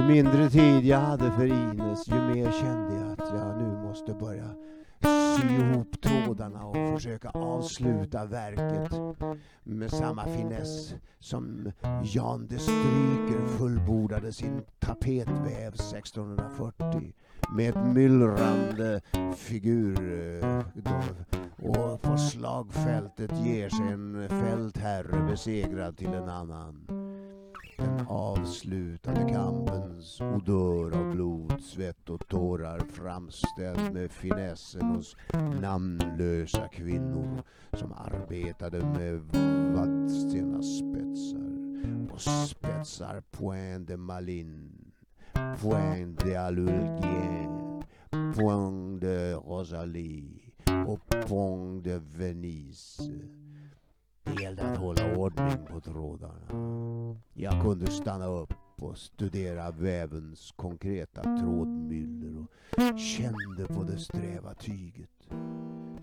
Ju mindre tid jag hade för Ines, ju mer kände jag att jag nu måste börja sy ihop trådarna och försöka avsluta verket med samma finess som Jan de Stryker fullbordade sin tapetväv 1640 med ett myllrande figur eh, och på slagfältet ger sig en fältherre besegrad till en annan. Den avslutade kampens odör av blod, svett och tårar framställd med finessen hos namnlösa kvinnor som arbetade med vattstenasspetsar och spetsar point de malin, point de alulgien, point de rosalie och point de venise. Det gällde att hålla ordning på trådarna. Jag kunde stanna upp och studera vävens konkreta trådmyller och kände på det sträva tyget.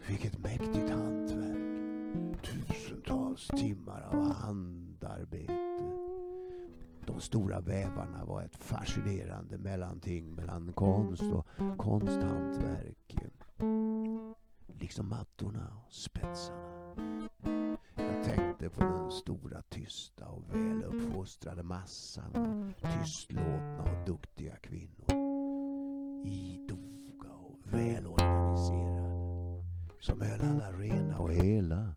Vilket mäktigt hantverk. Tusentals timmar av handarbete. De stora vävarna var ett fascinerande mellanting mellan konst och konsthantverk. Liksom mattorna och spetsarna tänkte på den stora tysta och väluppfostrade massan av tystlåtna och duktiga kvinnor. Idoga och välorganiserade. Som höll alla rena och hela.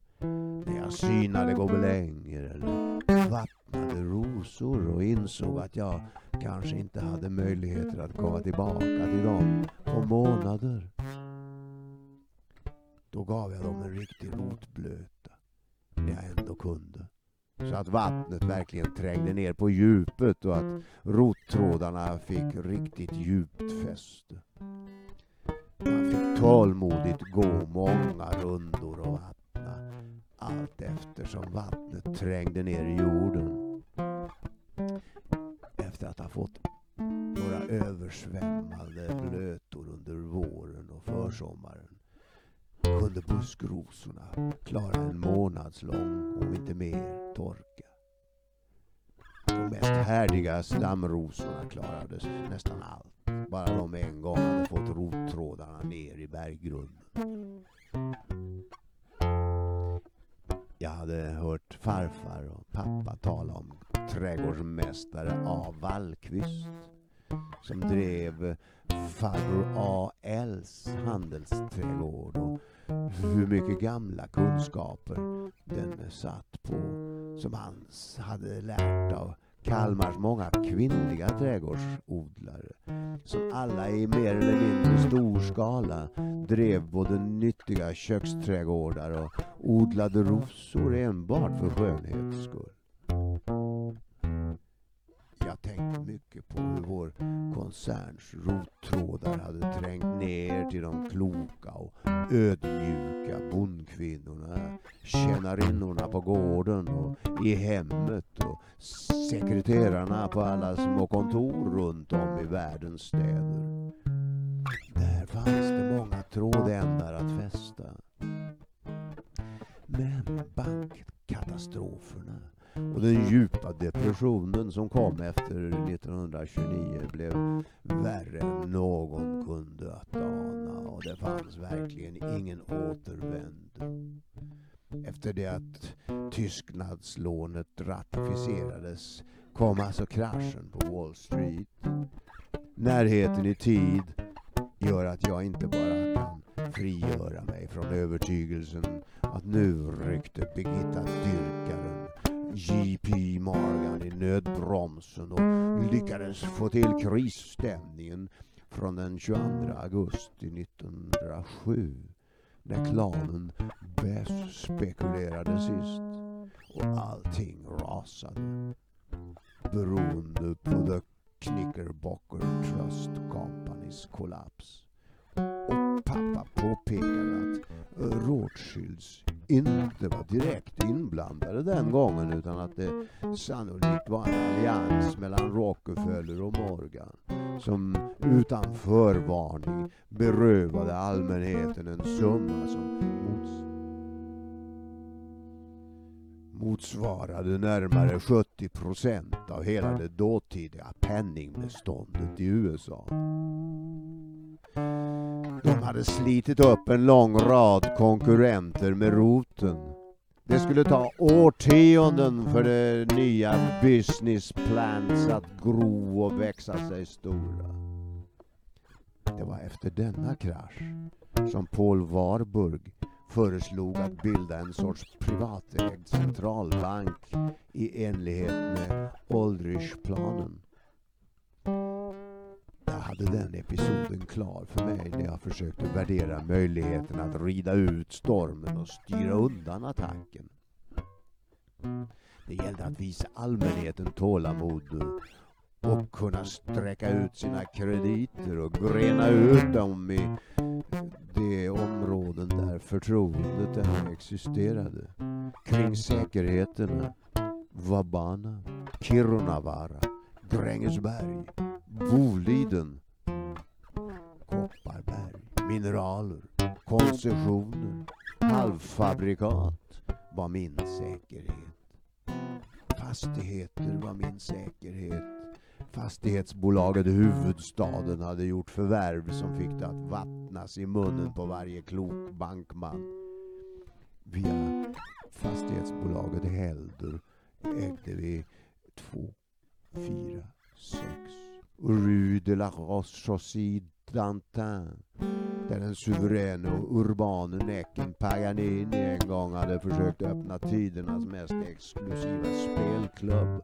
När jag synade gobelänger eller vattnade rosor och insåg att jag kanske inte hade möjligheter att komma tillbaka till dem på månader. Då gav jag dem en riktig rotblöta kunde. Så att vattnet verkligen trängde ner på djupet och att rottrådarna fick riktigt djupt fäste. Man fick tålmodigt gå många rundor och vattna allt eftersom vattnet trängde ner i jorden. Efter att ha fått några översvämmade blötor under våren och försommaren kunde buskrosorna klara en månadslång, om inte mer, torka. De mest härdiga slamrosorna klarade nästan allt. Bara de en gång hade fått rottrådarna ner i berggrunden. Jag hade hört farfar och pappa tala om trädgårdsmästare A. Wallqvist som drev farbror A.L.s handelsträdgård och hur mycket gamla kunskaper den satt på som han hade lärt av Kalmars många kvinnliga trädgårdsodlare som alla i mer eller mindre stor skala drev både nyttiga köksträdgårdar och odlade rosor enbart för skönhets skull jag tänkt mycket på hur vår koncerns rottrådar hade trängt ner till de kloka och ödmjuka bondkvinnorna, tjänarinnorna på gården och i hemmet och sekreterarna på alla små kontor runt om i världens städer. Där fanns det många trådändar att fästa. Men bankkatastroferna och den djupa depressionen som kom efter 1929 blev värre än någon kunde att ana och det fanns verkligen ingen återvändo. Efter det att tystnadslånet ratificerades kom alltså kraschen på Wall Street. Närheten i tid gör att jag inte bara kan frigöra mig från övertygelsen att nu ryckte Birgitta Dyrkaren J.P. Morgan i nödbromsen och lyckades få till krisstämningen från den 22 augusti 1907 när klanen Bess spekulerade sist och allting rasade beroende på The Knickerbocker Trust Companys kollaps. Pappa påpekade att eh, Rothschilds inte var direkt inblandade den gången utan att det sannolikt var en allians mellan Rockefeller och Morgan som utan förvarning berövade allmänheten en summa som motsvarade närmare 70 procent av hela det dåtida penningbeståndet i USA. Hade slitit upp en lång rad konkurrenter med roten. Det skulle ta årtionden för de nya business plans att gro och växa sig stora. Det var efter denna krasch som Paul Warburg föreslog att bilda en sorts privatägd centralbank i enlighet med Aldrichplanen. Jag hade den episoden klar för mig när jag försökte värdera möjligheten att rida ut stormen och styra undan attacken. Det gällde att visa allmänheten tålamod och kunna sträcka ut sina krediter och grena ut dem i de områden där förtroendet ännu existerade. Kring säkerheterna, Vabana, Kirunavaara, Grängesberg, Boliden, Kopparberg, mineraler, koncessioner, halvfabrikat var min säkerhet. Fastigheter var min säkerhet Fastighetsbolaget Huvudstaden hade gjort förvärv som fick det att vattnas i munnen på varje klok bankman. Via fastighetsbolaget Helder ägde vi två, fyra, sex Rue de la Roche Dantin där den suveräne och urbane näcken Paganini en gång hade försökt öppna tidernas mest exklusiva spelklubb.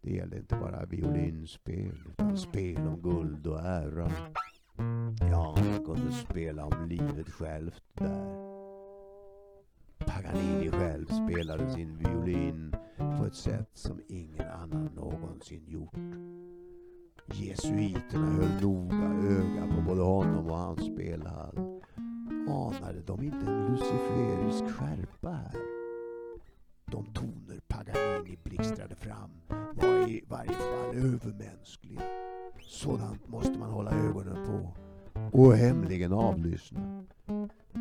Det gällde inte bara violinspel utan spel om guld och ära. Ja, han kunde spela om livet självt där. Paganini själv spelade sin violin på ett sätt som ingen annan någonsin gjort. Jesuiterna höll noga öga på både honom och hans spelhall. Anade de inte en luciferisk skärpa här? De toner Paganini blixtrade fram var i varje fall övermänskliga. Sådant måste man hålla ögonen på och hemligen avlyssna.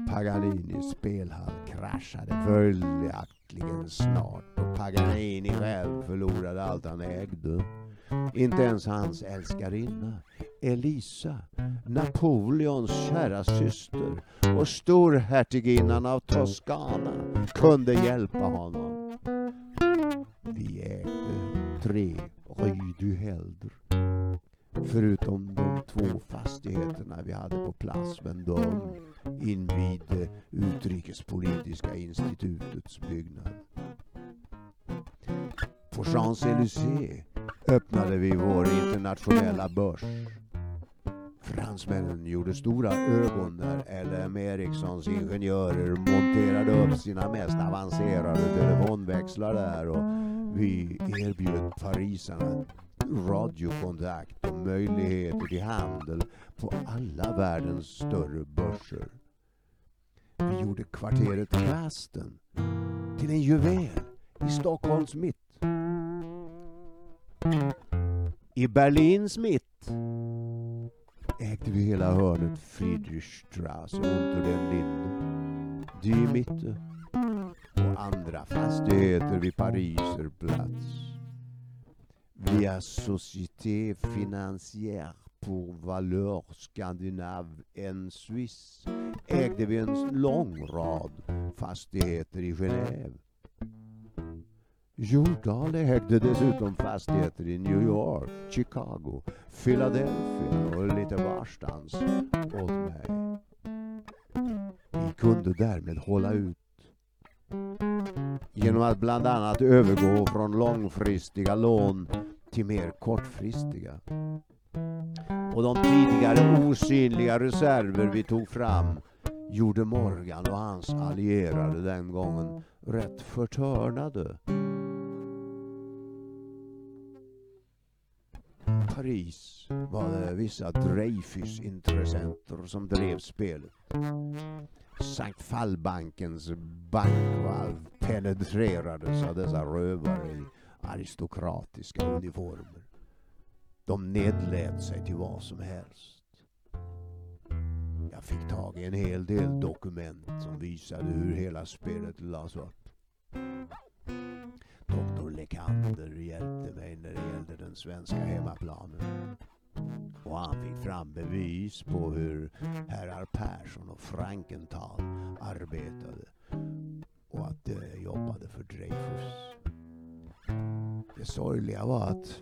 Paganinis spelhall kraschade följaktligen snart och Paganini själv förlorade allt han ägde. Inte ens hans älskarinna Elisa, Napoleons kära syster och storhertiginnan av Toscana kunde hjälpa honom. Vi ägde tre Rue du Helder. Förutom de två fastigheterna vi hade på plats men de invid eh, utrikespolitiska institutets byggnad. På Champs-Élysées öppnade vi vår internationella börs. Fransmännen gjorde stora ögon när LM Ericssons ingenjörer monterade upp sina mest avancerade telefonväxlar där och vi erbjöd parisarna radiokontakt och möjligheter till handel på alla världens större börser. Vi gjorde kvarteret Rasten till en juvel i Stockholms mitt. I Berlins mitt ägde vi hela hörnet Friedrichstraße unter den Linden, Die Mitte och andra fastigheter vid Pariserplats. Via Société Financière pour Valeur Scandinave en Suisse ägde vi en lång rad fastigheter i Genève. Jordal ägde dessutom fastigheter i New York, Chicago, Philadelphia och lite varstans åt mig. Vi kunde därmed hålla ut genom att bland annat övergå från långfristiga lån till mer kortfristiga. Och de tidigare osynliga reserver vi tog fram gjorde Morgan och hans allierade den gången rätt förtörnade. Paris var det vissa Dreyfus-intressenter som drev spelet. Sankt Fallbankens bankvalv penetrerades av dessa rövare i aristokratiska uniformer. De nedlät sig till vad som helst. Jag fick tag i en hel del dokument som visade hur hela spelet lades upp. Doktor Lekander hjälpte mig när det gällde den svenska hemmaplanen. Och han fick fram bevis på hur herrar Persson och Frankenthal arbetade och att de jobbade för Dreyfus. Det sorgliga var att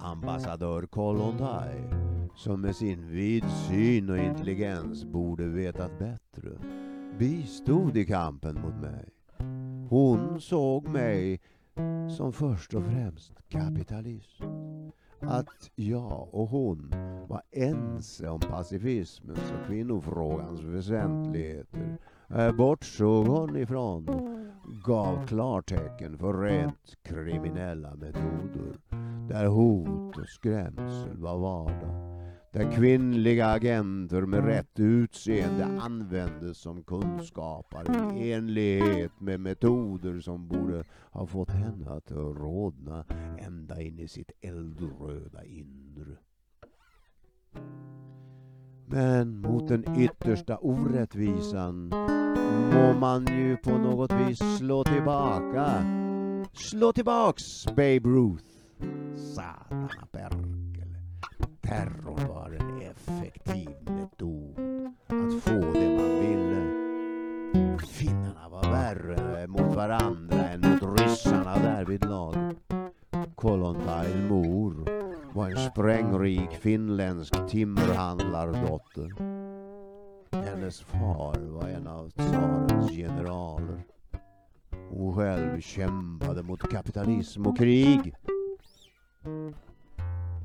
ambassadör Kollontaj, som med sin vidsyn och intelligens borde vetat bättre, bistod i kampen mot mig. Hon såg mig som först och främst kapitalist. Att jag och hon var ense om pacifismens och kvinnofrågans väsentligheter bortsåg hon ifrån gav klartecken för rent kriminella metoder där hot och skrämsel var vardag. Där kvinnliga agenter med rätt utseende användes som kunskapare i enlighet med metoder som borde ha fått henne att rodna ända in i sitt eldröda inre. Men mot den yttersta orättvisan må man ju på något vis slå tillbaka. Slå tillbaks Babe Ruth. Satana Perkele. Terror var en effektiv metod att få det man ville. Finnarna var värre mot varandra än mot ryssarna därvidlag. Kollontaj mor var en sprängrik finländsk timmerhandlardotter. Hennes far var en av tsarens generaler. Hon själv kämpade mot kapitalism och krig.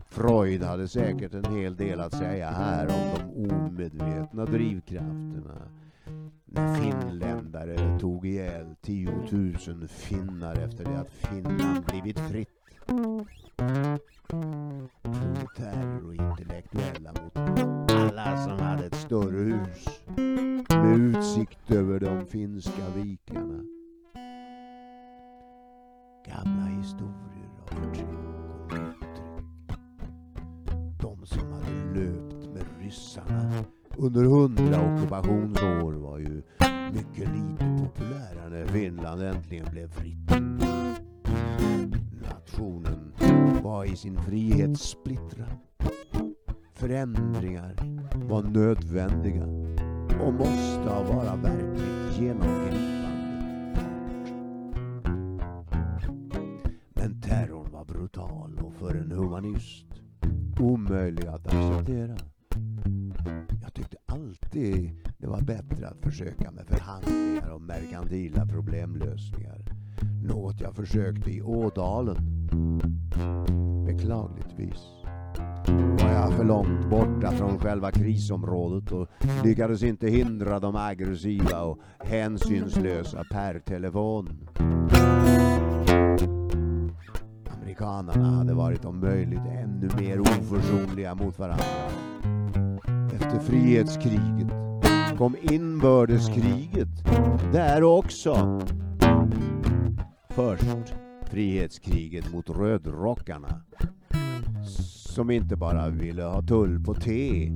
Freud hade säkert en hel del att säga här om de omedvetna drivkrafterna. När finländare tog ihjäl tiotusen finnar efter det att Finland blivit fritt. Terror och intellektuella mot alla som hade ett större hus med utsikt över de finska vikarna. Gamla historier av förtryck och uttryck. De som hade löpt med ryssarna under hundra ockupationsår var ju mycket lite populära när Finland äntligen blev fritt. Nationen var i sin frihet splittrad. Förändringar var nödvändiga och måste vara verkligt genomgripande. Men terrorn var brutal och för en humanist omöjlig att acceptera. Jag tyckte alltid det var bättre att försöka med förhandlingar och merkantila problemlösningar. Något jag försökte i Ådalen. Beklagligtvis var jag för långt borta från själva krisområdet och lyckades inte hindra de aggressiva och hänsynslösa per telefon. Amerikanerna hade varit om möjligt ännu mer oförsonliga mot varandra. Efter frihetskriget kom inbördeskriget där också. Först frihetskriget mot rödrockarna som inte bara ville ha tull på te.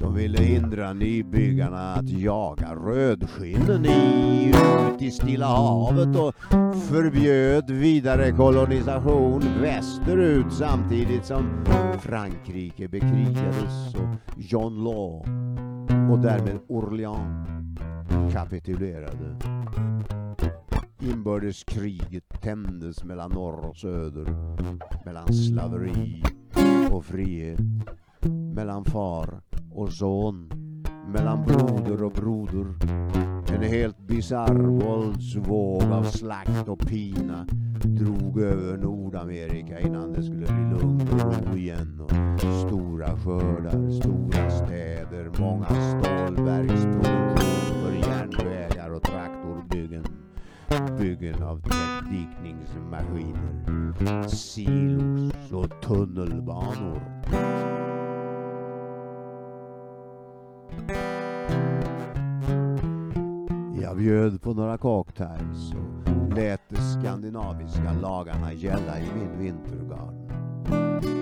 De ville hindra nybyggarna att jaga rödskinnen i, ut i Stilla havet och förbjöd vidare kolonisation västerut samtidigt som Frankrike bekrigades och John Law och därmed Orléans kapitulerade. Inbördeskriget tändes mellan norr och söder, mellan slaveri och frihet, mellan far och son, mellan broder och broder. En helt bisarr våldsvåg av slakt och pina drog över Nordamerika innan det skulle bli lugn och ro igen. Och stora skördar, stora städer, många stålverksproduktion Byggen av täckdikningsmaskiner, silos och tunnelbanor. Jag bjöd på några cocktails och lät de skandinaviska lagarna gälla i min vintergarden.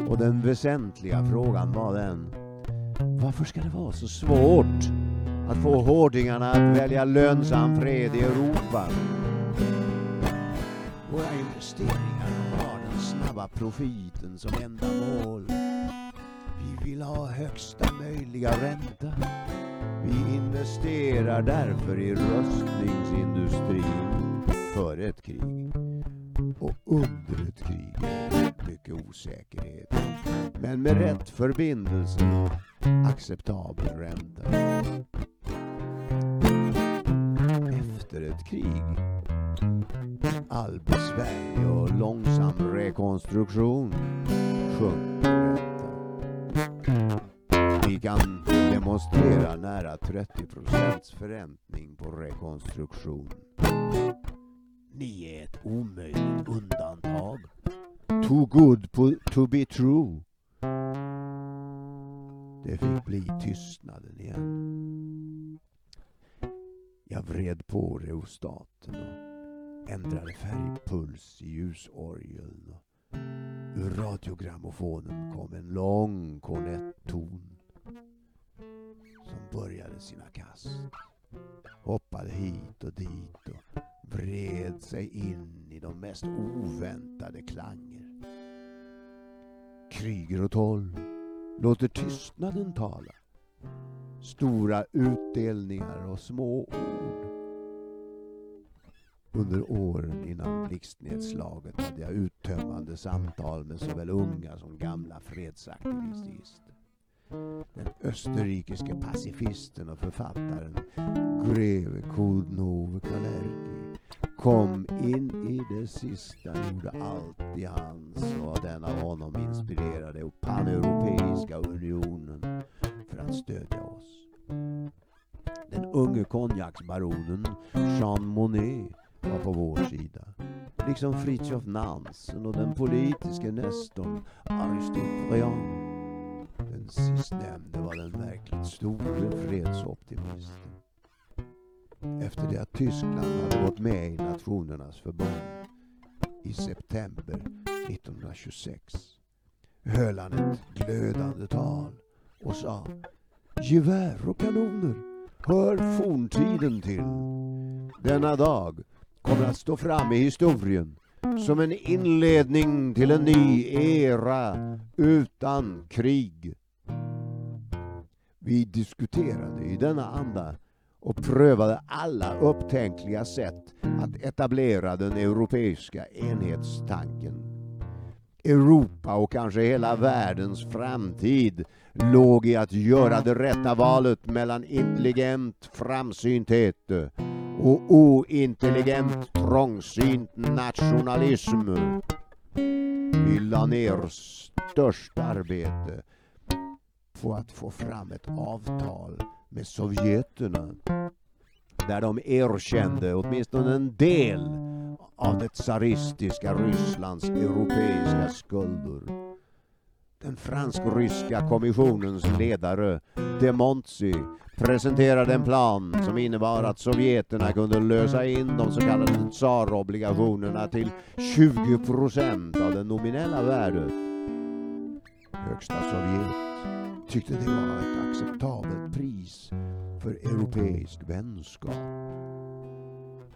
Och den väsentliga frågan var den, varför ska det vara så svårt att få hårdingarna att välja lönsam fred i Europa? Våra investeringar har den snabba profiten som enda mål. Vi vill ha högsta möjliga ränta. Vi investerar därför i rustningsindustrin för ett krig. Och under ett krig mycket osäkerhet. Men med rätt förbindelse acceptabel ränta. Efter ett krig all besvär och långsam rekonstruktion sjunker räntan. Vi kan demonstrera nära 30 procents förräntning på rekonstruktion. Ni är ett omöjligt undantag. Too good to be true. Det fick bli tystnaden igen. Jag vred på reostaten och ändrade färgpuls i ljusorgeln. Ur radiogrammofonen kom en lång kornetton som började sina kast. Hoppade hit och dit och vred sig in i de mest oväntade klanger. Kryger och tolv låter tystnaden tala. Stora utdelningar och små ord. Under åren innan blixtnedslaget hade jag uttömmande samtal med såväl unga som gamla fredsaktivister. Den österrikiske pacifisten och författaren greve Kudnove Kalerki kom in i det sista, gjorde allt i hans och den av honom inspirerade och paneuropeiska unionen för att stödja oss. Den unge konjaksbaronen Jean Monnet var på vår sida. Liksom Fritjof Nansen och den politiske nestorn Aristide Den sistnämnde var den verkligt store fredsoptimisten. Efter det att Tyskland hade gått med i Nationernas förbund i september 1926 höll han ett glödande tal och sa Gevär och kanoner hör forntiden till. Denna dag kommer att stå fram i historien som en inledning till en ny era utan krig. Vi diskuterade i denna anda och prövade alla upptänkliga sätt att etablera den europeiska enhetstanken. Europa och kanske hela världens framtid låg i att göra det rätta valet mellan intelligent framsynthet och ointelligent trångsynt nationalism. Vi la ner störst arbete på att få fram ett avtal med sovjeterna där de erkände åtminstone en del av det tsaristiska Rysslands europeiska skulder. Den fransk-ryska kommissionens ledare De Montsi, presenterade en plan som innebar att sovjeterna kunde lösa in de så kallade tsarobligationerna till 20 procent av det nominella värdet. Högsta Sovjet tyckte det var ett acceptabelt pris för europeisk vänskap.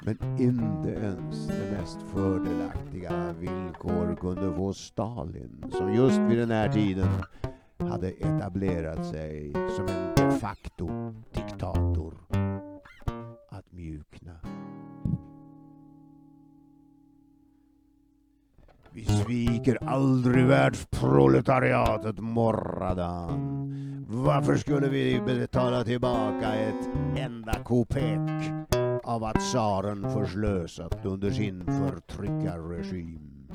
Men inte ens de mest fördelaktiga villkor kunde få Stalin, som just vid den här tiden hade etablerat sig som en de facto diktator, att mjukna. Vi sviker aldrig världsproletariatet, morrade han. Varför skulle vi betala tillbaka ett enda kopek av att tsaren förslösat under sin förtryckarregim?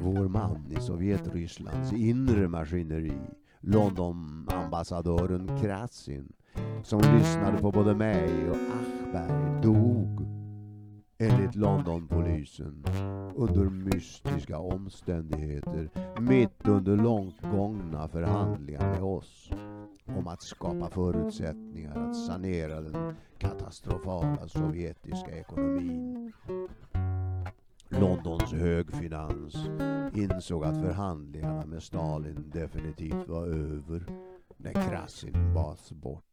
Vår man i Sovjetrysslands inre maskineri, Londonambassadören Krasin, som lyssnade på både mig och Achberg, dog enligt Londonpolisen under mystiska omständigheter mitt under långt gångna förhandlingar med oss om att skapa förutsättningar att sanera den katastrofala sovjetiska ekonomin. Londons högfinans insåg att förhandlingarna med Stalin definitivt var över när Krasin bas bort.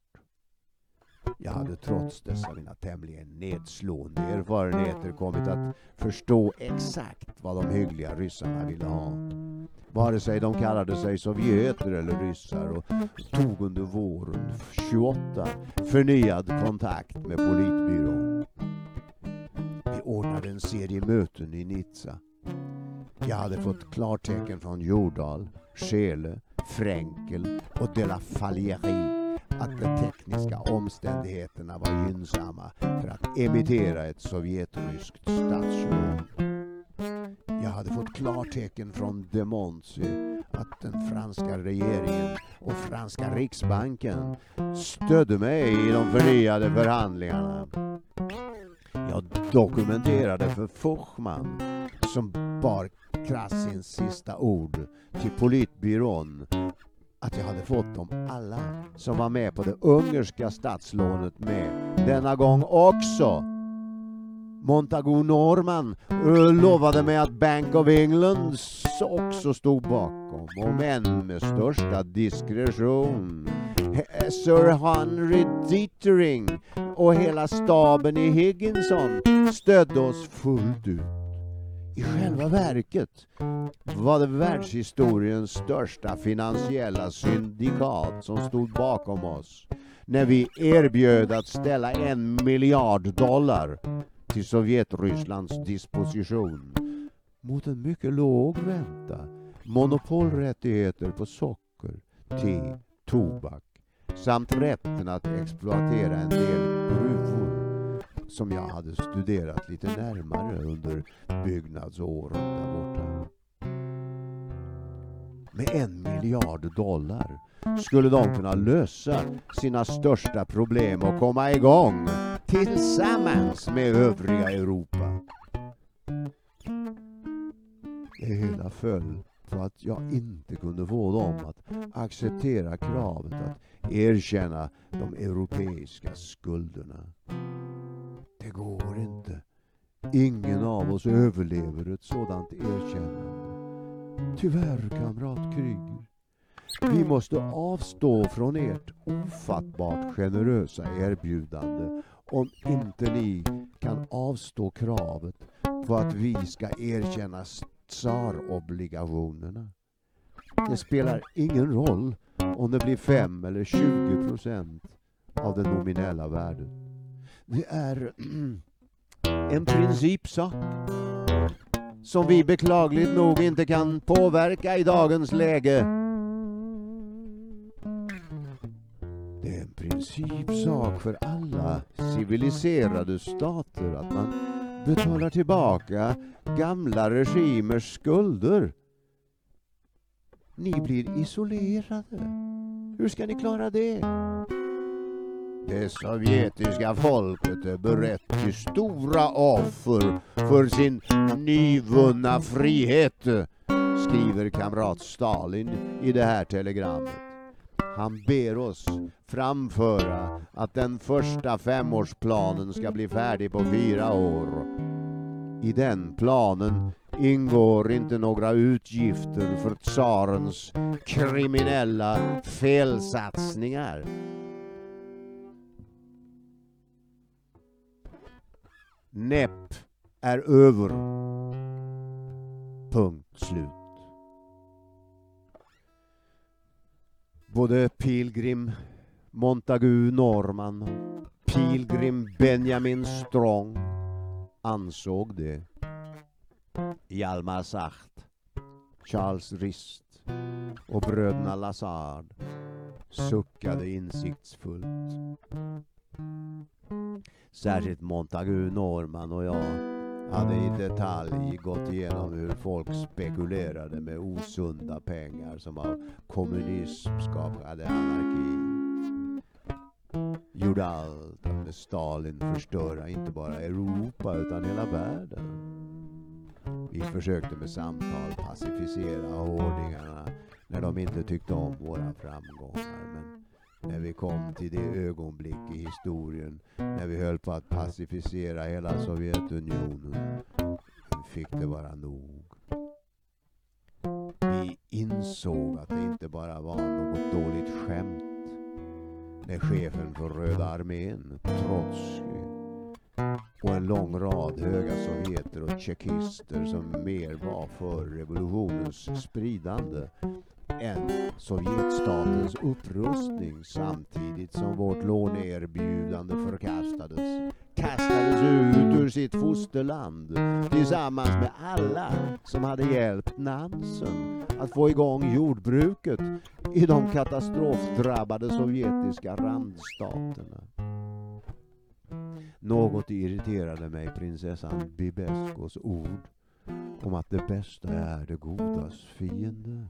Jag hade trots dessa mina tämligen nedslående erfarenheter kommit att förstå exakt vad de hyggliga ryssarna ville ha. Vare sig de kallade sig sovjeter eller ryssar och tog under våren 28 förnyad kontakt med politbyrån. Vi ordnade en serie möten i Nizza. Jag hade fått klartecken från Jordal, Schele, Fränkel och de la Falierie att de tekniska omständigheterna var gynnsamma för att emittera ett sovjetryskt statsråd. Jag hade fått klartecken från de Montsy att den franska regeringen och franska riksbanken stödde mig i de förnyade förhandlingarna. Jag dokumenterade för Fuchman, som bar Krasins sista ord till politbyrån att jag hade fått dem alla som var med på det ungerska statslånet med denna gång också. Montagu Norman eh, lovade mig att Bank of England också stod bakom, om än med största diskretion. Sir Henry Dietering och hela staben i Higginson stödde oss fullt ut. I själva verket var det världshistoriens största finansiella syndikat som stod bakom oss när vi erbjöd att ställa en miljard dollar till Sovjetrysslands disposition mot en mycket låg ränta, monopolrättigheter på socker, te, tobak samt rätten att exploatera en del som jag hade studerat lite närmare under byggnadsåren där borta. Med en miljard dollar skulle de kunna lösa sina största problem och komma igång tillsammans med övriga Europa. Det hela föll på att jag inte kunde få dem att acceptera kravet att erkänna de europeiska skulderna. Det går inte. Ingen av oss överlever ett sådant erkännande. Tyvärr, kamrat Kryger. Vi måste avstå från ert ofattbart generösa erbjudande om inte ni kan avstå kravet på att vi ska erkänna tsarobligationerna. Det spelar ingen roll om det blir 5 eller 20 procent av det nominella värdet. Det är en principsak som vi beklagligt nog inte kan påverka i dagens läge. Det är en principsak för alla civiliserade stater att man betalar tillbaka gamla regimers skulder. Ni blir isolerade. Hur ska ni klara det? Det sovjetiska folket är berett till stora offer för sin nyvunna frihet, skriver kamrat Stalin i det här telegrammet. Han ber oss framföra att den första femårsplanen ska bli färdig på fyra år. I den planen ingår inte några utgifter för tsarens kriminella felsatsningar. Näpp är över. Punkt slut. Både Pilgrim Montagu Norman och Pilgrim Benjamin Strong ansåg det. Hjalmar Sacht, Charles Rist och bröderna Lazard suckade insiktsfullt. Mm. Särskilt Montagu Norman och jag hade i detalj gått igenom hur folk spekulerade med osunda pengar som av kommunism skapade anarki. Gjorde allt att med Stalin förstöra inte bara Europa utan hela världen. Vi försökte med samtal pacificera hårdingarna när de inte tyckte om våra framgångar. Men när vi kom till det ögonblick i historien när vi höll på att pacificera hela Sovjetunionen fick det vara nog. Vi insåg att det inte bara var något dåligt skämt med chefen för Röda armén, Trotskij och en lång rad höga sovjeter och tjeckister som mer var för revolutionens spridande än Sovjetstatens upprustning samtidigt som vårt låneerbjudande förkastades. Kastades ut ur sitt fosterland tillsammans med alla som hade hjälpt Nansen att få igång jordbruket i de katastrofdrabbade sovjetiska randstaterna. Något irriterade mig prinsessan Bibeskos ord om att det bästa är det godas fiende.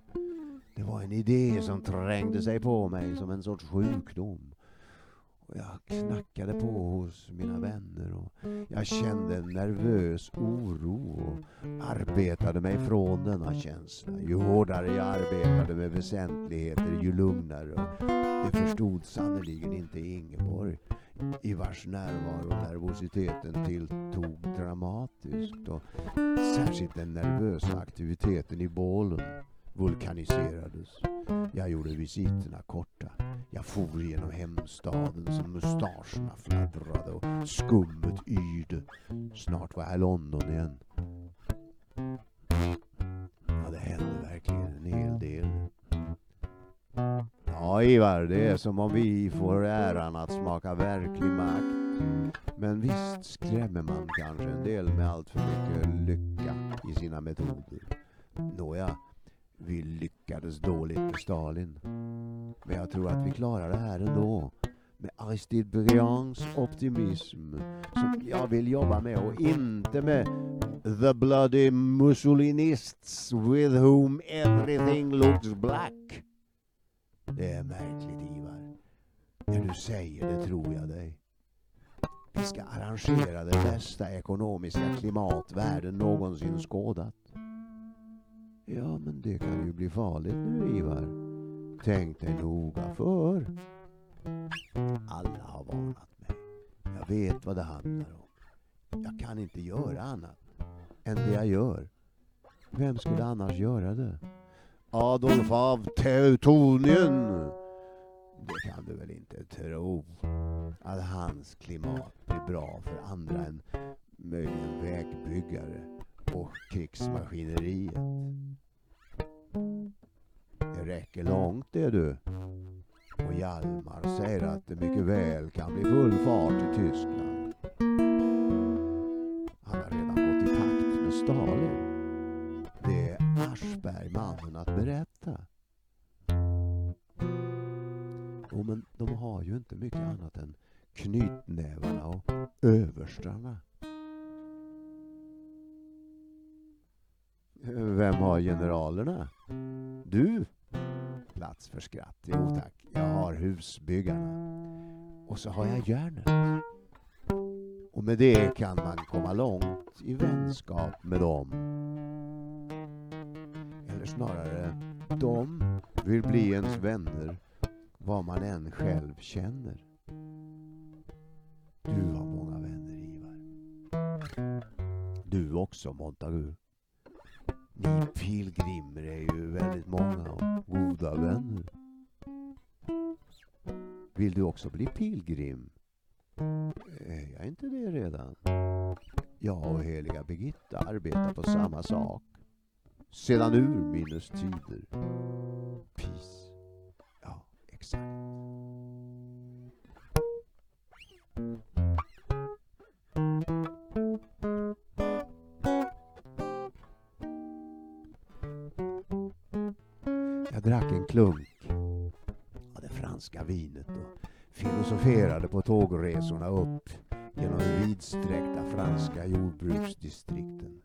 Det var en idé som trängde sig på mig som en sorts sjukdom. Och jag knackade på hos mina vänner och jag kände en nervös oro och arbetade mig från denna känsla. Ju hårdare jag arbetade med väsentligheter, ju lugnare. Det förstod sannerligen inte Ingeborg i vars närvaro nervositeten tilltog dramatiskt och särskilt den nervösa aktiviteten i bålen vulkaniserades. Jag gjorde visiterna korta. Jag for genom hemstaden som mustascherna fladdrade och skummet yrde. Snart var jag i London igen. Ja, det hände verkligen en hel del. Ja, Ivar, det är som om vi får äran att smaka verklig makt. Men visst skrämmer man kanske en del med allt för mycket lycka i sina metoder. Nåja, vi lyckades dåligt med Stalin. Men jag tror att vi klarar det här ändå. Med Aristide Briands optimism som jag vill jobba med och inte med the bloody Mussolinists with whom everything looks black. Det är märkligt Ivar. När du säger det tror jag dig. Vi ska arrangera det bästa ekonomiska klimat världen någonsin skådat. Ja, men det kan ju bli farligt nu Ivar. Tänk dig noga för. Alla har varnat mig. Jag vet vad det handlar om. Jag kan inte göra annat än det jag gör. Vem skulle annars göra det? Adolf av Teutonien. Det kan du väl inte tro? Att hans klimat blir bra för andra än möjligen vägbyggare och krigsmaskineriet. Det räcker långt det du. Och Hjalmar säger att det mycket väl kan bli full fart i Tyskland. Han har redan gått i pakt med Stalin. Det är Aschberg mannen att berätta. Jo, men de har ju inte mycket annat än knytnävarna och överstarna. Vem har generalerna? Du? Plats för skratt. Jo tack, jag har husbyggarna. Och så har jag järnet. Och med det kan man komma långt i vänskap med dem. Eller snarare, de vill bli ens vänner vad man än själv känner. Du har många vänner, Ivar. Du också, Montagu. Ni pilgrimer är ju väldigt många och goda vänner. Vill du också bli pilgrim? Eh, är jag inte det redan? Jag och heliga Birgitta arbetar på samma sak. Sedan urminnes tider. Peace. Ja, exakt. Drack en klunk av det franska vinet och filosoferade på tågresorna upp genom de vidsträckta franska jordbruksdistrikten.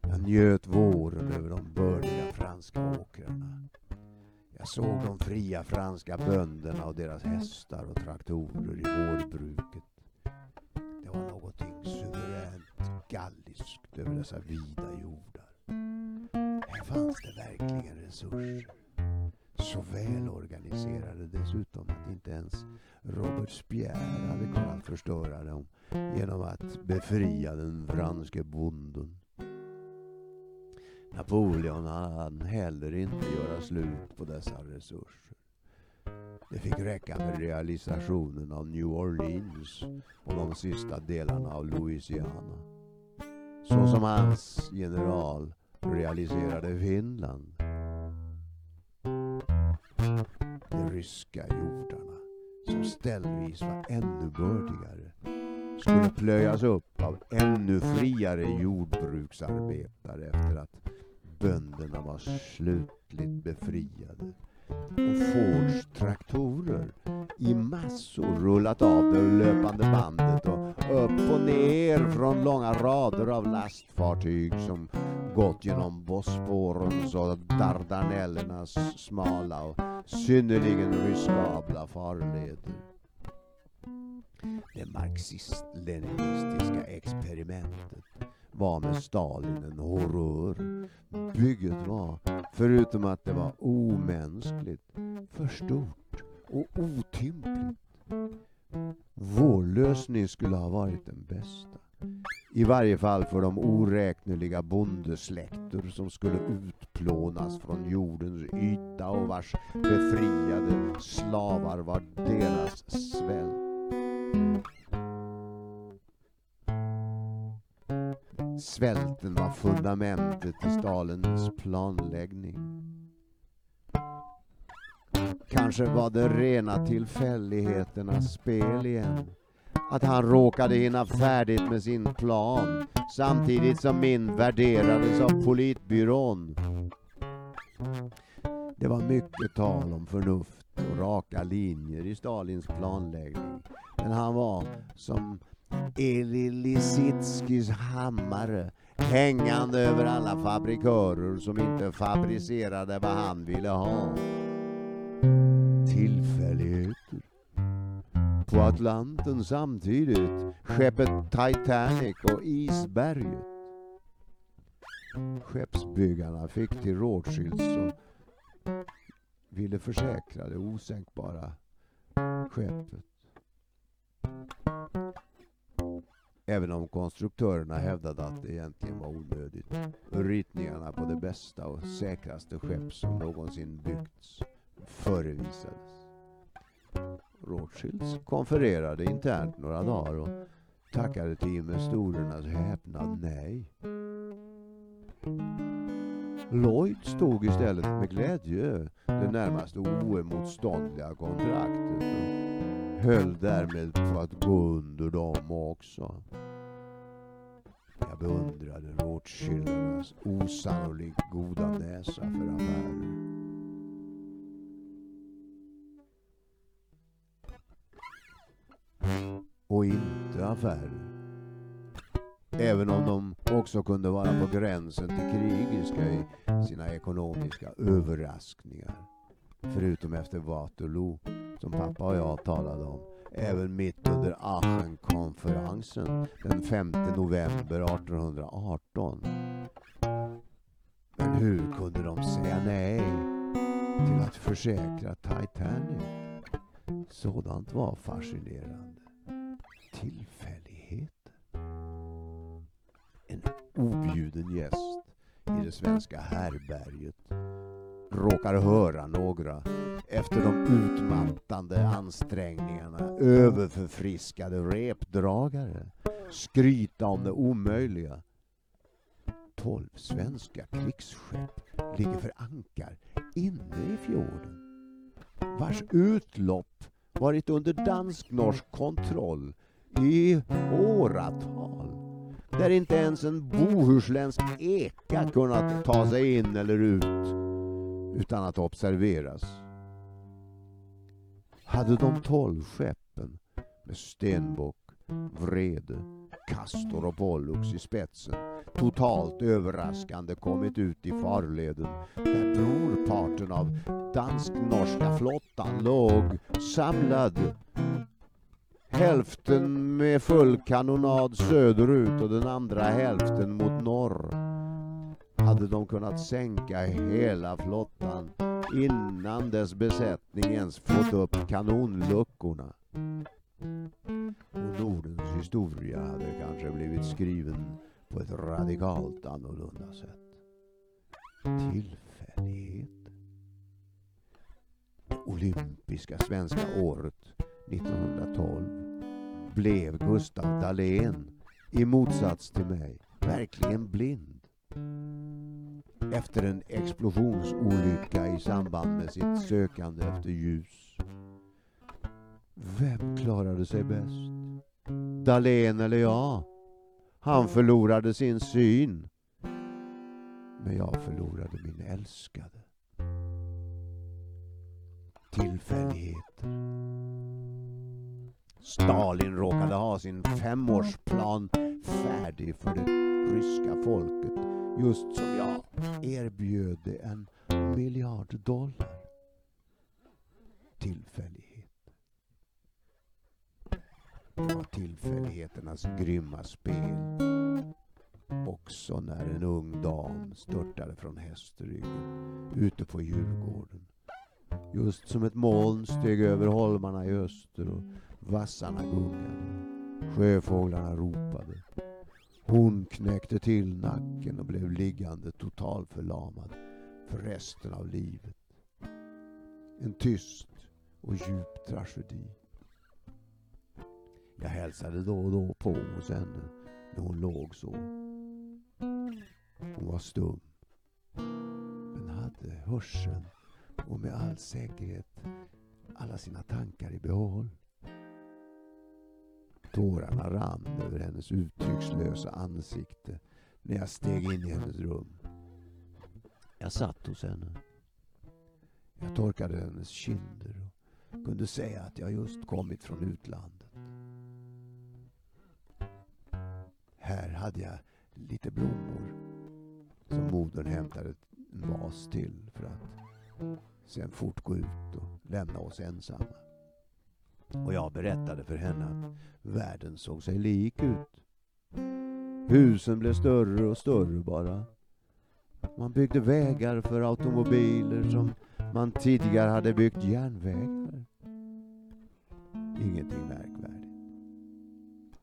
Jag njöt våren över de bördiga franska åkrarna. Jag såg de fria franska bönderna och deras hästar och traktorer i vårbruket. Det var någonting suveränt galliskt över dessa vida jordar. Här fanns det verkligen resurser. Så välorganiserade dessutom att inte ens Robert Spierre hade kunnat förstöra dem genom att befria den franske bonden. Napoleon hann heller inte göra slut på dessa resurser. Det fick räcka med realisationen av New Orleans och de sista delarna av Louisiana. Så som hans general realiserade Finland. Ryska jordarna, som ställvis var ännu bördigare, skulle plöjas upp av ännu friare jordbruksarbetare efter att bönderna var slutligt befriade och Fords traktorer i massor rullat av det löpande bandet och upp och ner från långa rader av lastfartyg som gått genom Bosporens och Dardanellernas smala och synnerligen riskabla farleder. Det marxist-leninistiska experimentet var med Stalin en horror. Bygget var, förutom att det var omänskligt, för stort och otympligt. Vår lösning skulle ha varit den bästa. I varje fall för de oräkneliga bondesläkter som skulle utplånas från jordens yta och vars befriade slavar var deras svält. Svälten var fundamentet i Stalins planläggning. Kanske var det rena tillfälligheternas spel igen. Att han råkade hinna färdigt med sin plan samtidigt som min värderades av politbyrån. Det var mycket tal om förnuft och raka linjer i Stalins planläggning. Men han var som Elilisitskis hammare hängande över alla fabrikörer som inte fabricerade vad han ville ha. Tillfälligheter. På Atlanten samtidigt skeppet Titanic och isberget. Skeppsbyggarna fick till Rothschild som ville försäkra det osänkbara skeppet. Även om konstruktörerna hävdade att det egentligen var onödigt. Ritningarna på det bästa och säkraste skepp som någonsin byggts förevisades. Rothschilds konfererade internt några dagar och tackade till investorernas häpnad nej. Lloyd stod istället med glädje det närmast oemotståndliga kontraktet höll därmed på att gå under dem också. Jag beundrade Rothschildernas osannolikt goda näsa för affärer. Och inte affärer. Även om de också kunde vara på gränsen till krigiska i sina ekonomiska överraskningar. Förutom efter Waterloo, som pappa och jag talade om. Även mitt under Aachenkonferensen den 5 november 1818. Men hur kunde de säga nej till att försäkra Titanic? Sådant var fascinerande. Tillfälligheter. En objuden gäst i det svenska härberget råkar höra några efter de utmattande ansträngningarna överförfriskade repdragare skryta om det omöjliga. Tolv svenska krigsskepp ligger för ankar inne i fjorden vars utlopp varit under dansk-norsk kontroll i åratal. Där inte ens en bohuslänsk eka kunnat ta sig in eller ut utan att observeras. Hade de tolv skeppen med Stenbock, Vrede, Castor och Pollux i spetsen totalt överraskande kommit ut i farleden där brorparten av dansk-norska flottan låg samlad. Hälften med full kanonad söderut och den andra hälften mot norr. Hade de kunnat sänka hela flottan innan dess besättning ens fått upp kanonluckorna. Och Nordens historia hade kanske blivit skriven på ett radikalt annorlunda sätt. Tillfällighet. Det olympiska svenska året 1912 blev Gustav Dahlén i motsats till mig verkligen blind. Efter en explosionsolycka i samband med sitt sökande efter ljus. Vem klarade sig bäst? Dahlén eller jag? Han förlorade sin syn. Men jag förlorade min älskade. Tillfälligheter. Stalin råkade ha sin femårsplan färdig för det ryska folket just som jag erbjöd det en miljard dollar. Tillfällighet. Det var tillfälligheternas grymma spel. Också när en ung dam störtade från hästryggen ute på Djurgården. Just som ett moln steg över holmarna i öster och vassarna gungade. Sjöfåglarna ropade. Hon knäckte till nacken och blev liggande totalförlamad för resten av livet. En tyst och djup tragedi. Jag hälsade då och då på hos henne när hon låg så. Hon var stum, men hade hörseln och med all säkerhet alla sina tankar i behåll. Tårarna rann över hennes uttryckslösa ansikte när jag steg in i hennes rum. Jag satt hos henne. Jag torkade hennes kinder och kunde säga att jag just kommit från utlandet. Här hade jag lite blommor som modern hämtade en vas till för att sen fort gå ut och lämna oss ensamma. Och jag berättade för henne att världen såg sig lik ut. Husen blev större och större bara. Man byggde vägar för automobiler som man tidigare hade byggt järnvägar. Ingenting märkvärdigt.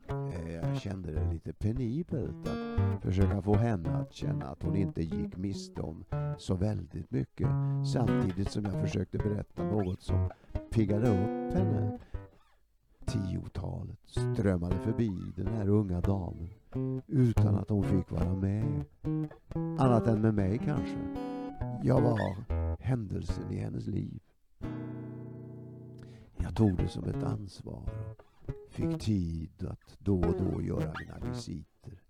Eh, jag kände det lite penibelt att försöka få henne att känna att hon inte gick miste om så väldigt mycket samtidigt som jag försökte berätta något som piggade upp henne tiotalet strömmade förbi den här unga damen utan att hon fick vara med. Annat än med mig kanske. Jag var händelsen i hennes liv. Jag tog det som ett ansvar fick tid att då och då göra mina visiter.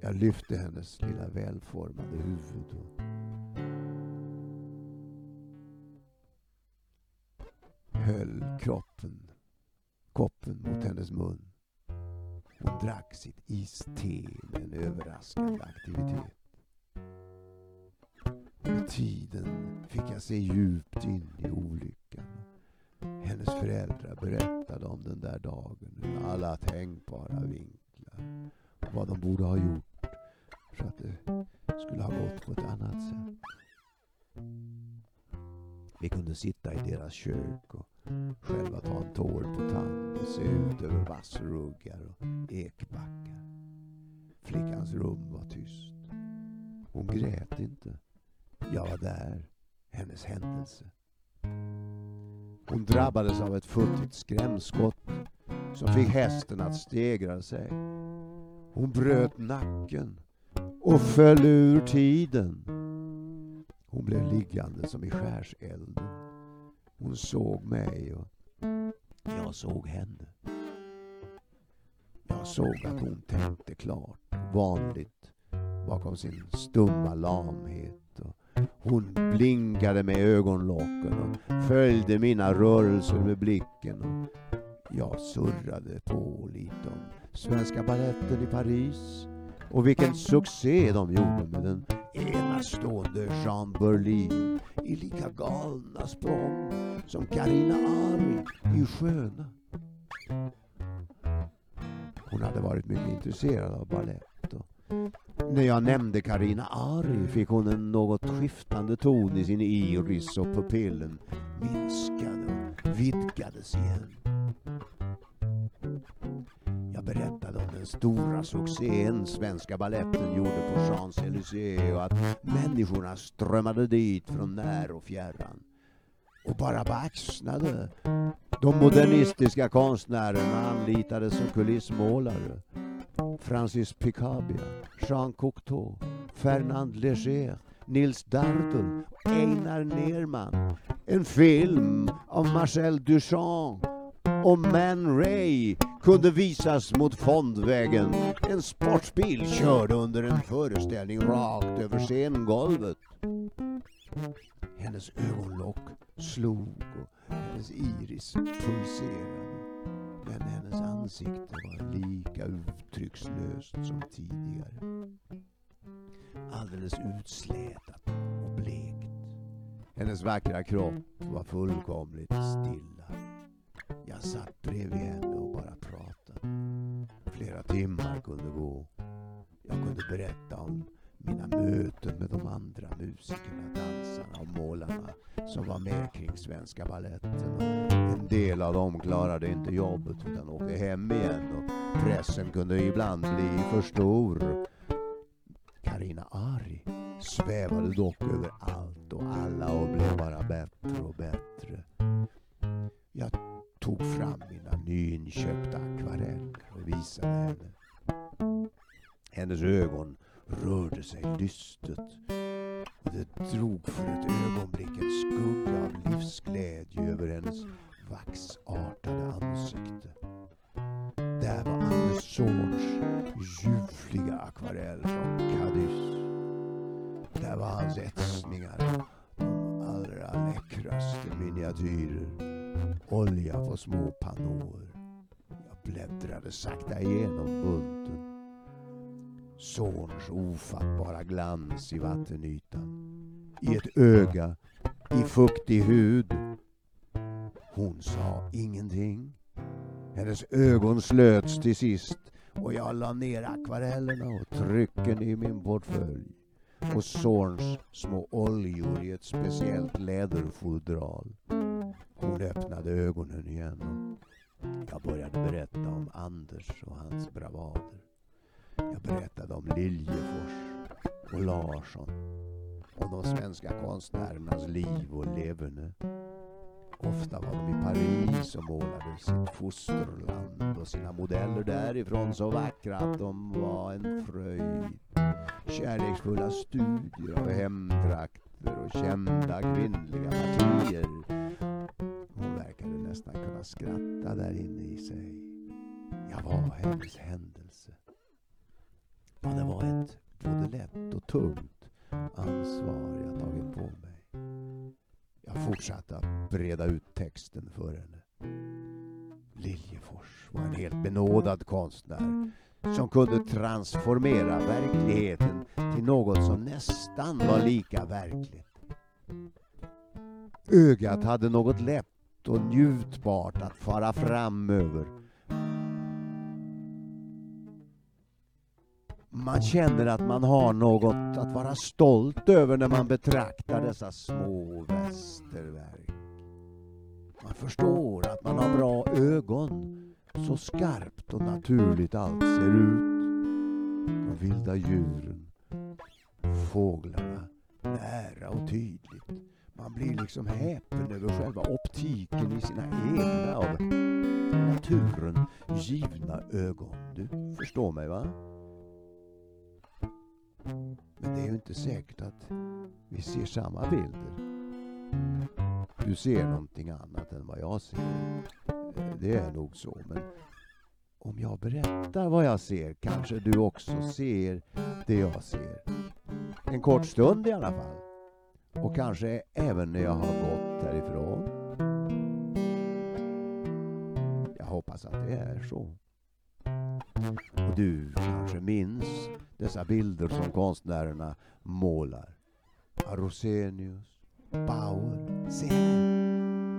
Jag lyfte hennes lilla välformade huvud och höll kroppen koppen mot hennes mun. Hon drack sitt iste med en överraskande aktivitet. Med tiden fick jag se djupt in i olyckan. Hennes föräldrar berättade om den där dagen ur alla tänkbara vinklar. Och vad de borde ha gjort för att det skulle ha gått på ett annat sätt. Vi kunde sitta i deras kök och själva ta en tår på tand och se ut över vassruggar och ekbackar. Flickans rum var tyst. Hon grät inte. Jag var där, hennes händelse. Hon drabbades av ett futtigt skrämskott som fick hästen att stegra sig. Hon bröt nacken och föll ur tiden. Hon blev liggande som i skärselden. Hon såg mig och jag såg henne. Jag såg att hon tänkte klart, vanligt, bakom sin stumma lamhet. Och hon blinkade med ögonlocken och följde mina rörelser med blicken. Och jag surrade på lite om Svenska Baletten i Paris och vilken succé de gjorde med den enastående Jean Berlin i lika galna språng som Karina Ari i Sköna. Hon hade varit mycket intresserad av ballett. när jag nämnde Karina Ari fick hon en något skiftande ton i sin iris och pupillen minskade och vidgades igen. Jag berättade om den stora succén Svenska Baletten gjorde på Champs-Élysées och att människorna strömmade dit från när och fjärran och bara baxnade. De modernistiska konstnärerna anlitades som kulissmålare. Francis Picabia, Jean Cocteau, Fernand Léger, Nils Dardel, Einar Nerman. En film av Marcel Duchamp och Man Ray kunde visas mot Fondvägen. En sportbil körde under en föreställning rakt över scengolvet. Hennes ögonlock slog och hennes iris pulserade. Men hennes ansikte var lika uttryckslöst som tidigare. Alldeles utslätat och blekt. Hennes vackra kropp var fullkomligt stilla. Jag satt bredvid henne och bara pratade. Flera timmar kunde gå. Jag kunde berätta om mina möten med de andra musikerna, dansarna och målarna som var med kring Svenska Baletten. En del av dem klarade inte jobbet utan åkte hem igen och pressen kunde ibland bli för stor. Karina Ari svävade dock över allt och alla och blev bara bättre och bättre. Jag tog fram mina nyinköpta akvareller och visade henne. Hennes ögon rörde sig lystet det drog för ett ögonblick en skugga av livsglädje över hennes vaxartade ansikte. Där var Anders Zorns ljuvliga akvarell från Cadiz. Där var hans etsningar, de allra läckraste miniatyrer. Olja på små pannåer. Jag bläddrade sakta igenom bunten. Zorns ofattbara glans i vattenytan. I ett öga, i fuktig hud. Hon sa ingenting. Hennes ögon slöts till sist och jag la ner akvarellerna och trycken i min portfölj och Zorns små oljor i ett speciellt läderfodral. Hon öppnade ögonen igen och jag började berätta om Anders och hans bravader. Jag berättade om Liljefors och Larsson. Om de svenska konstnärernas liv och leverne. Ofta var de i Paris och målade sitt fosterland och sina modeller därifrån så vackra att de var en fröjd. Kärleksfulla studier av hemtrakter och kända kvinnliga partier. Hon verkade nästan kunna skratta där inne i sig. Jag var hennes händelse. Ja, det var ett både lätt och tungt ansvar jag tagit på mig. Jag fortsatte att breda ut texten för henne. Liljefors var en helt benådad konstnär som kunde transformera verkligheten till något som nästan var lika verkligt. Ögat hade något lätt och njutbart att fara fram över Man känner att man har något att vara stolt över när man betraktar dessa små västerverk. Man förstår att man har bra ögon, så skarpt och naturligt allt ser ut. De vilda djuren, fåglarna, nära och tydligt. Man blir liksom häpen över själva optiken i sina egna av naturen givna ögon. Du förstår mig va? Men det är ju inte säkert att vi ser samma bilder. Du ser någonting annat än vad jag ser. Eh, det är nog så, men om jag berättar vad jag ser kanske du också ser det jag ser. En kort stund i alla fall. Och kanske även när jag har gått härifrån. Jag hoppas att det är så. Och du kanske minns dessa bilder som konstnärerna målar. Rosenius, Bauer, se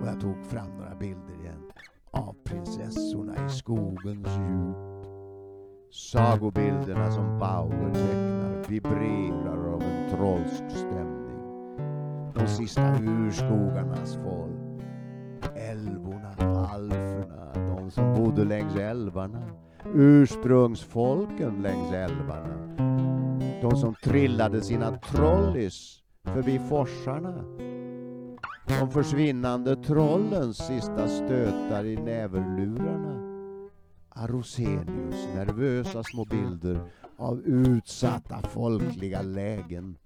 Och jag tog fram några bilder igen av prinsessorna i skogens djup. Sagobilderna som Bauer tecknar vibrerar av en trollsk stämning. De sista urskogarnas. Älvorna, alferna, de som bodde längs älvarna ursprungsfolken längs älvarna. De som trillade sina trollis förbi forsarna. De försvinnande trollens sista stötar i näverlurarna. Arosenius nervösa små bilder av utsatta folkliga lägen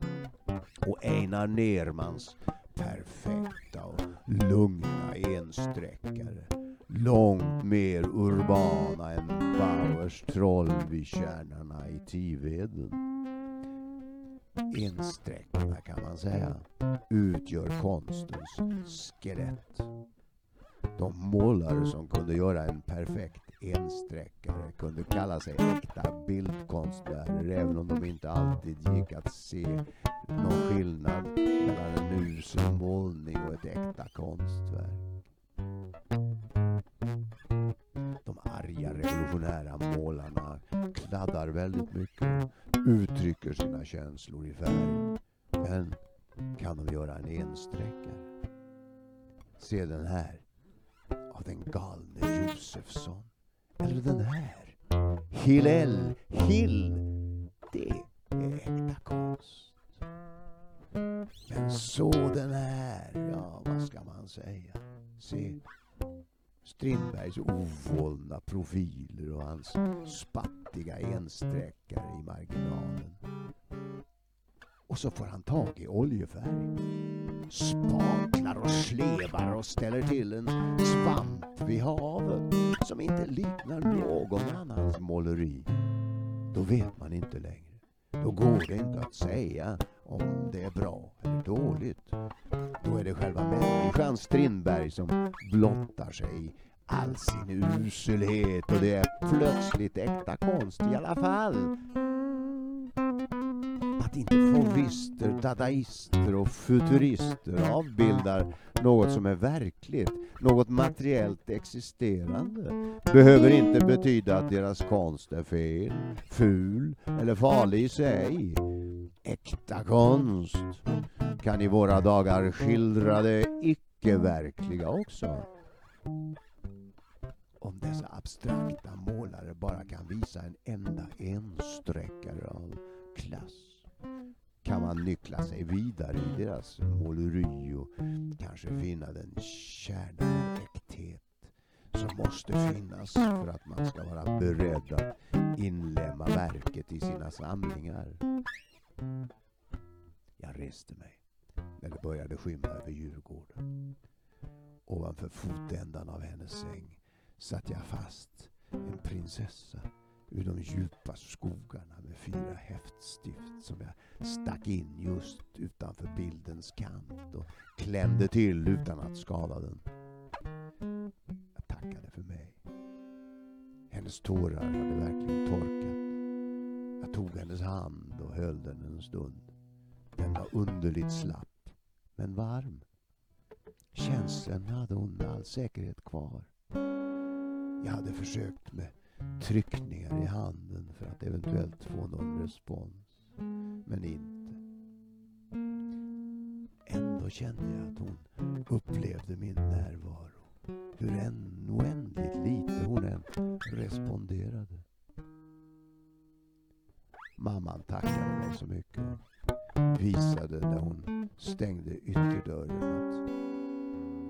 och Einar Nermans perfekta och lugna ensträckare. Långt mer urbana än Bauers troll vid kärnorna i Tiveden. Ensträckorna kan man säga utgör konstens skelett. De målare som kunde göra en perfekt ensträckare kunde kalla sig äkta bildkonstnärer även om de inte alltid gick att se någon skillnad mellan en usel målning och ett äkta konstverk. De arga revolutionära målarna kladdar väldigt mycket uttrycker sina känslor i färg. Men kan de göra en ensträckare? Se den här av den galne Josefsson. Eller den här. Hillel Hill. Det är äkta konst. Men så den här, ja vad ska man säga? Se Strindbergs ovåldna profiler och hans spattiga ensträckare i marginalen. Och så får han tag i oljefärg. Spaklar och slevar och ställer till en svamp vid havet som inte liknar någon annans måleri. Då vet man inte längre. Då går det inte att säga om det är bra eller dåligt. Då är det själva människan Strindberg som blottar sig i all sin uselhet och det är plötsligt äkta konst i alla fall att inte fauvister, dadaister och futurister avbildar något som är verkligt, något materiellt existerande, behöver inte betyda att deras konst är fel, ful eller farlig i sig. Äkta konst kan i våra dagar skildra det icke-verkliga också. Om dessa abstrakta målare bara kan visa en enda ensträckare av klass kan man nyckla sig vidare i deras måleri och kanske finna den kärna av äkthet som måste finnas för att man ska vara beredd att inlämna verket i sina samlingar. Jag reste mig när det började skymma över Djurgården. Ovanför fotändan av hennes säng satt jag fast, en prinsessa ur de djupa skogarna med fyra häftstift som jag stack in just utanför bildens kant och klämde till utan att skada den. Jag tackade för mig. Hennes tårar hade verkligen torkat. Jag tog hennes hand och höll den en stund. Den var underligt slapp, men varm. Känslan hade hon med all säkerhet kvar. Jag hade försökt med tryckningar i handen för att eventuellt få någon respons. Men inte. Ändå kände jag att hon upplevde min närvaro. Hur än oändligt lite hon än responderade. Mamman tackade mig så mycket. Visade när hon stängde ytterdörren att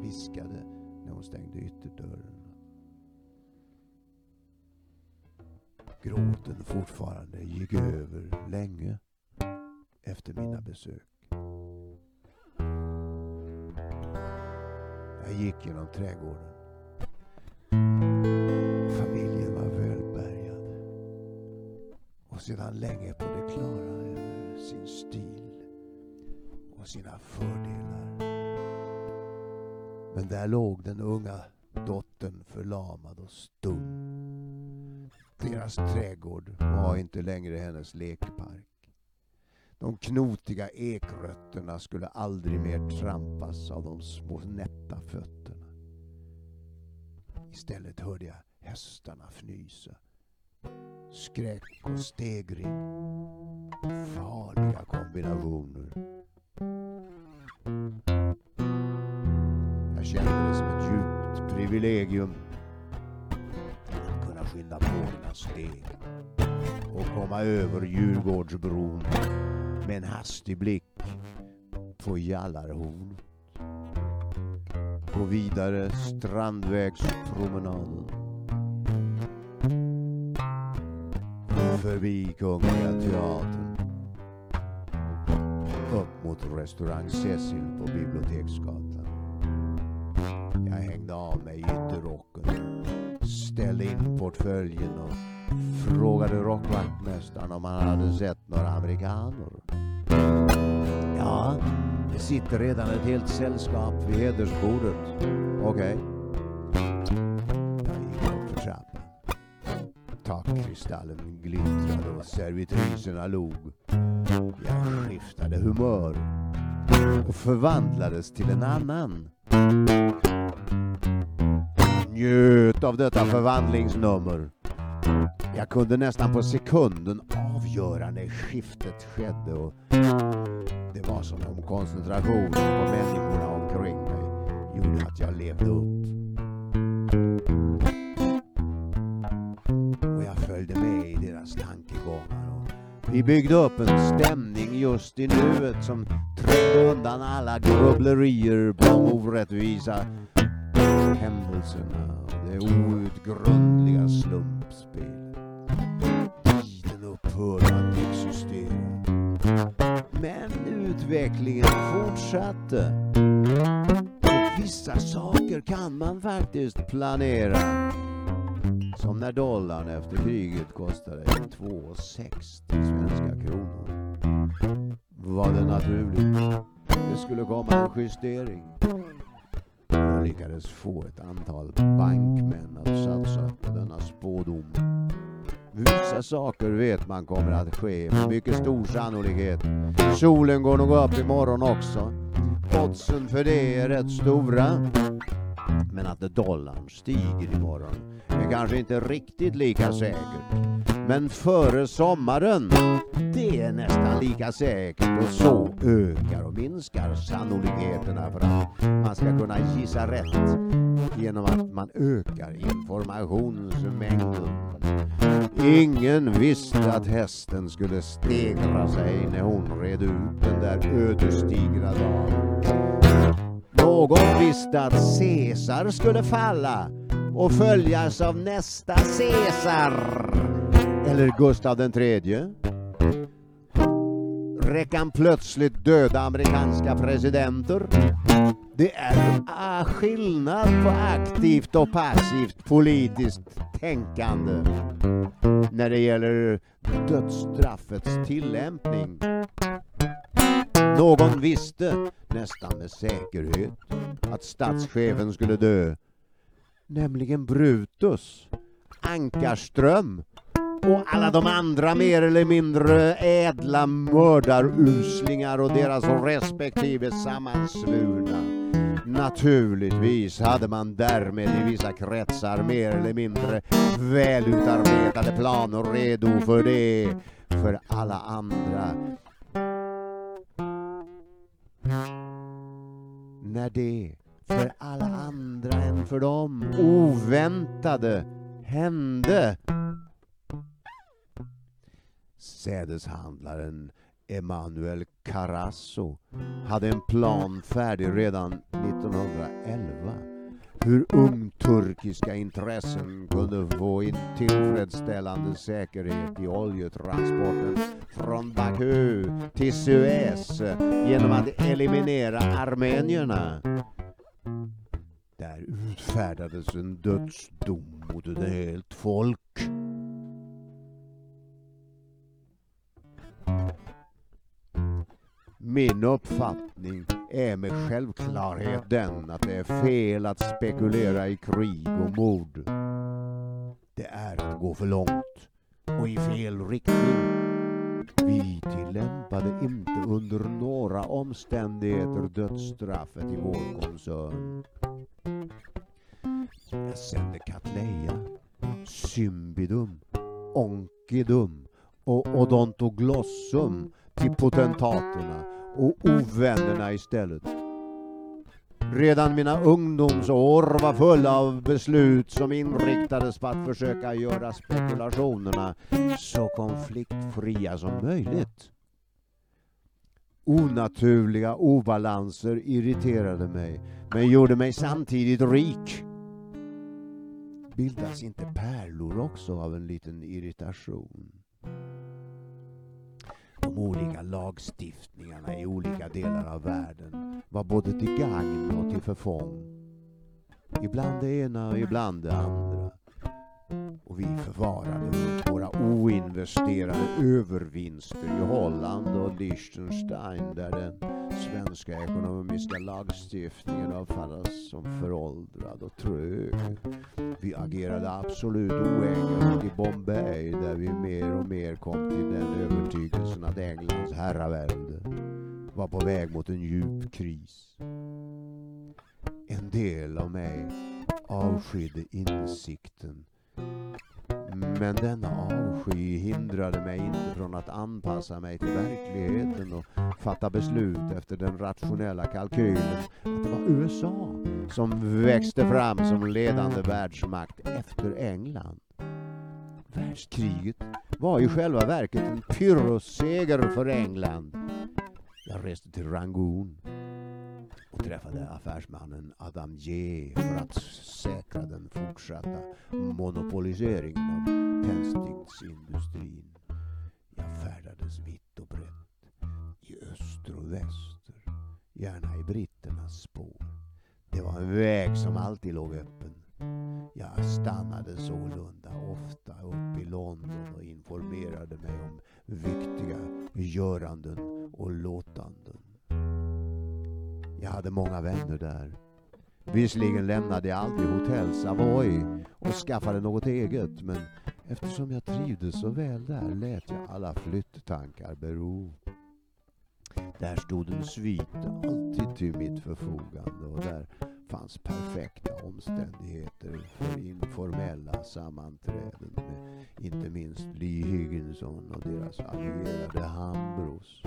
viskade när hon stängde ytterdörren gråten fortfarande gick över länge efter mina besök. Jag gick genom trädgården. Familjen var välbärgad och sedan länge på det klara över sin stil och sina fördelar. Men där låg den unga dottern förlamad och stum deras trädgård var inte längre hennes lekpark. De knotiga ekrötterna skulle aldrig mer trampas av de små nätta fötterna. Istället hörde jag hästarna fnysa. Skräck och stegring. Farliga kombinationer. Jag kände det som ett djupt privilegium skynda på mina steg och komma över och vidare Strandvägspromenaden. Förbi Kungliga Teatern. Upp mot restaurang Cecil på biblioteks portföljen och frågade rockvaktmästaren om han hade sett några amerikaner. Ja, det sitter redan ett helt sällskap vid hedersbordet. Okej. Jag gick upp för trappan. Takkristallen glittrade och servitriserna log. Jag skiftade humör och förvandlades till en annan. Njöt av detta förvandlingsnummer. Jag kunde nästan på sekunden avgöra när skiftet skedde och det var som om koncentrationen på människorna omkring mig gjorde att jag levde upp. Och jag följde med i deras tankegångar. Och vi byggde upp en stämning just i nuet som trängde undan alla grubblerier på orättvisa händelserna och det outgrundliga slumpspelet. Tiden upphörde att existera. Men utvecklingen fortsatte. Och vissa saker kan man faktiskt planera. Som när dollarn efter kriget kostade 2,60 svenska kronor. Var det naturligt? Det skulle komma en justering. Jag lyckades få ett antal bankmän att satsa på denna spådom. Vissa saker vet man kommer att ske med mycket stor sannolikhet. Solen går nog upp imorgon också. Oddsen för det är rätt stora. Men att dollarn stiger imorgon är kanske inte riktigt lika säkert. Mm. Men före sommaren, det är nästan lika säkert och så ökar och minskar sannolikheterna för att man ska kunna gissa rätt genom att man ökar informationsmängden. Ingen visste att hästen skulle stegra sig när hon red ut den där ödesdigra dagen. Någon visste att Caesar skulle falla och följas av nästa Caesar. Eller Gustav den tredje. Räckan plötsligt döda amerikanska presidenter. Det är skillnad på aktivt och passivt politiskt tänkande när det gäller dödsstraffets tillämpning. Någon visste nästan med säkerhet att statschefen skulle dö. Nämligen Brutus, Ankarström och alla de andra mer eller mindre ädla mördaruslingar och deras respektive sammansvurna. Naturligtvis hade man därmed i vissa kretsar mer eller mindre välutarbetade planer redo för det, för alla andra. När det, för alla andra än för dem, oväntade hände Sädeshandlaren Emanuel Carasso hade en plan färdig redan 1911 hur ungturkiska intressen kunde få in tillfredsställande säkerhet i oljetransporten från Baku till Suez genom att eliminera armenierna. Där utfärdades en dödsdom mot ett helt folk. Min uppfattning är med självklarhet den att det är fel att spekulera i krig och mord. Det är att gå för långt och i fel riktning. Vi tillämpade inte under några omständigheter dödsstraffet i vår koncern. Jag sände Katleja, Symbidum, Onkidum och Odontoglossum till potentaterna och ovännerna istället. Redan mina ungdomsår var fulla av beslut som inriktades på att försöka göra spekulationerna så konfliktfria som möjligt. Onaturliga obalanser irriterade mig, men gjorde mig samtidigt rik. Bildas inte pärlor också av en liten irritation? De olika lagstiftningarna i olika delar av världen var både till gagn och till förfång. Ibland det ena och ibland det andra. Och vi förvarade våra oinvesterade övervinster i Holland och Liechtenstein där den svenska ekonomiska lagstiftningen avfattas som föråldrad och trög. Vi agerade absolut oengagerat i Bombay där vi mer och mer kom till den övertygelsen att Englands herravälde var på väg mot en djup kris. En del av mig avskydde insikten men denna avsky hindrade mig inte från att anpassa mig till verkligheten och fatta beslut efter den rationella kalkylen att det var USA som växte fram som ledande världsmakt efter England. Världskriget var i själva verket en pyrrhusseger för England. Jag reste till Rangoon träffade affärsmannen Adam J för att säkra den fortsatta monopoliseringen av tändsticksindustrin. Jag färdades vitt och brett, i öster och väster, gärna i britternas spår. Det var en väg som alltid låg öppen. Jag stannade sålunda ofta upp i London och informerade mig om viktiga göranden och låtanden. Jag hade många vänner där. Visserligen lämnade jag aldrig hotell Savoy och skaffade något eget men eftersom jag trivdes så väl där lät jag alla flytttankar bero. Där stod en svit alltid till mitt förfogande och där fanns perfekta omständigheter för informella sammanträden med inte minst Lee Higginson och deras allierade Hambros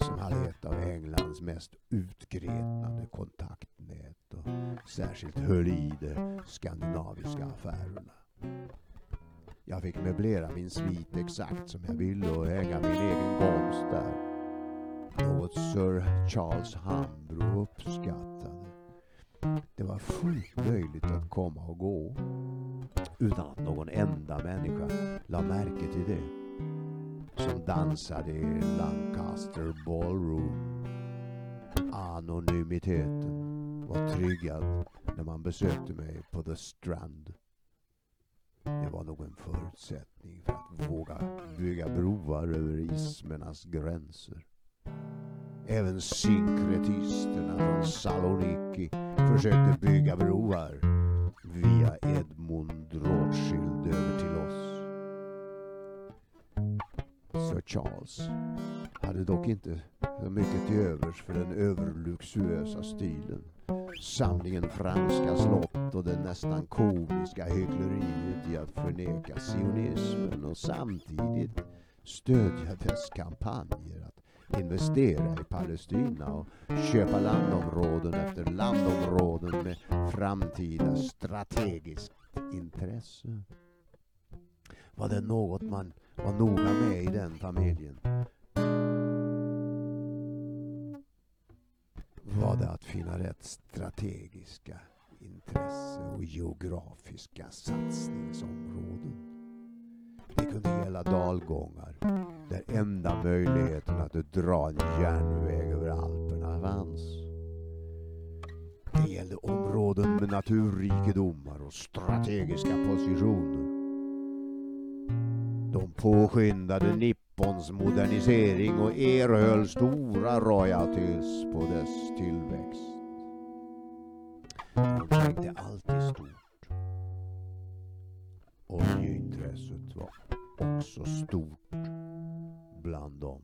som hade ett av Englands mest utgretnade kontaktnät och särskilt höll i de skandinaviska affärerna. Jag fick möblera min svit exakt som jag ville och hänga min egen konst där. Något Sir Charles Hambro uppskattade. Det var fullt möjligt att komma och gå utan att någon enda människa la märke till det som dansade i Lancaster Ballroom. Anonymiteten var tryggad när man besökte mig på The Strand. Det var nog en förutsättning för att våga bygga broar över ismernas gränser. Även synkretisterna från Saloniki försökte bygga broar via Edmund Rothschild Charles hade dock inte så mycket till övers för den överluxuösa stilen. Samlingen franska slott och det nästan komiska hyckleriet i att förneka sionismen och samtidigt stödja dess kampanjer att investera i Palestina och köpa landområden efter landområden med framtida strategiskt intresse. Var det något man var noga med i den familjen var det att finna rätt strategiska intresse och geografiska satsningsområden. Det kunde gälla dalgångar där enda möjligheten att dra en järnväg över Alperna fanns. Det gällde områden med naturrikedomar och strategiska positioner. De påskyndade Nippons modernisering och erhöll stora royalties på dess tillväxt. De tänkte alltid stort. Oljeintresset var också stort bland dem.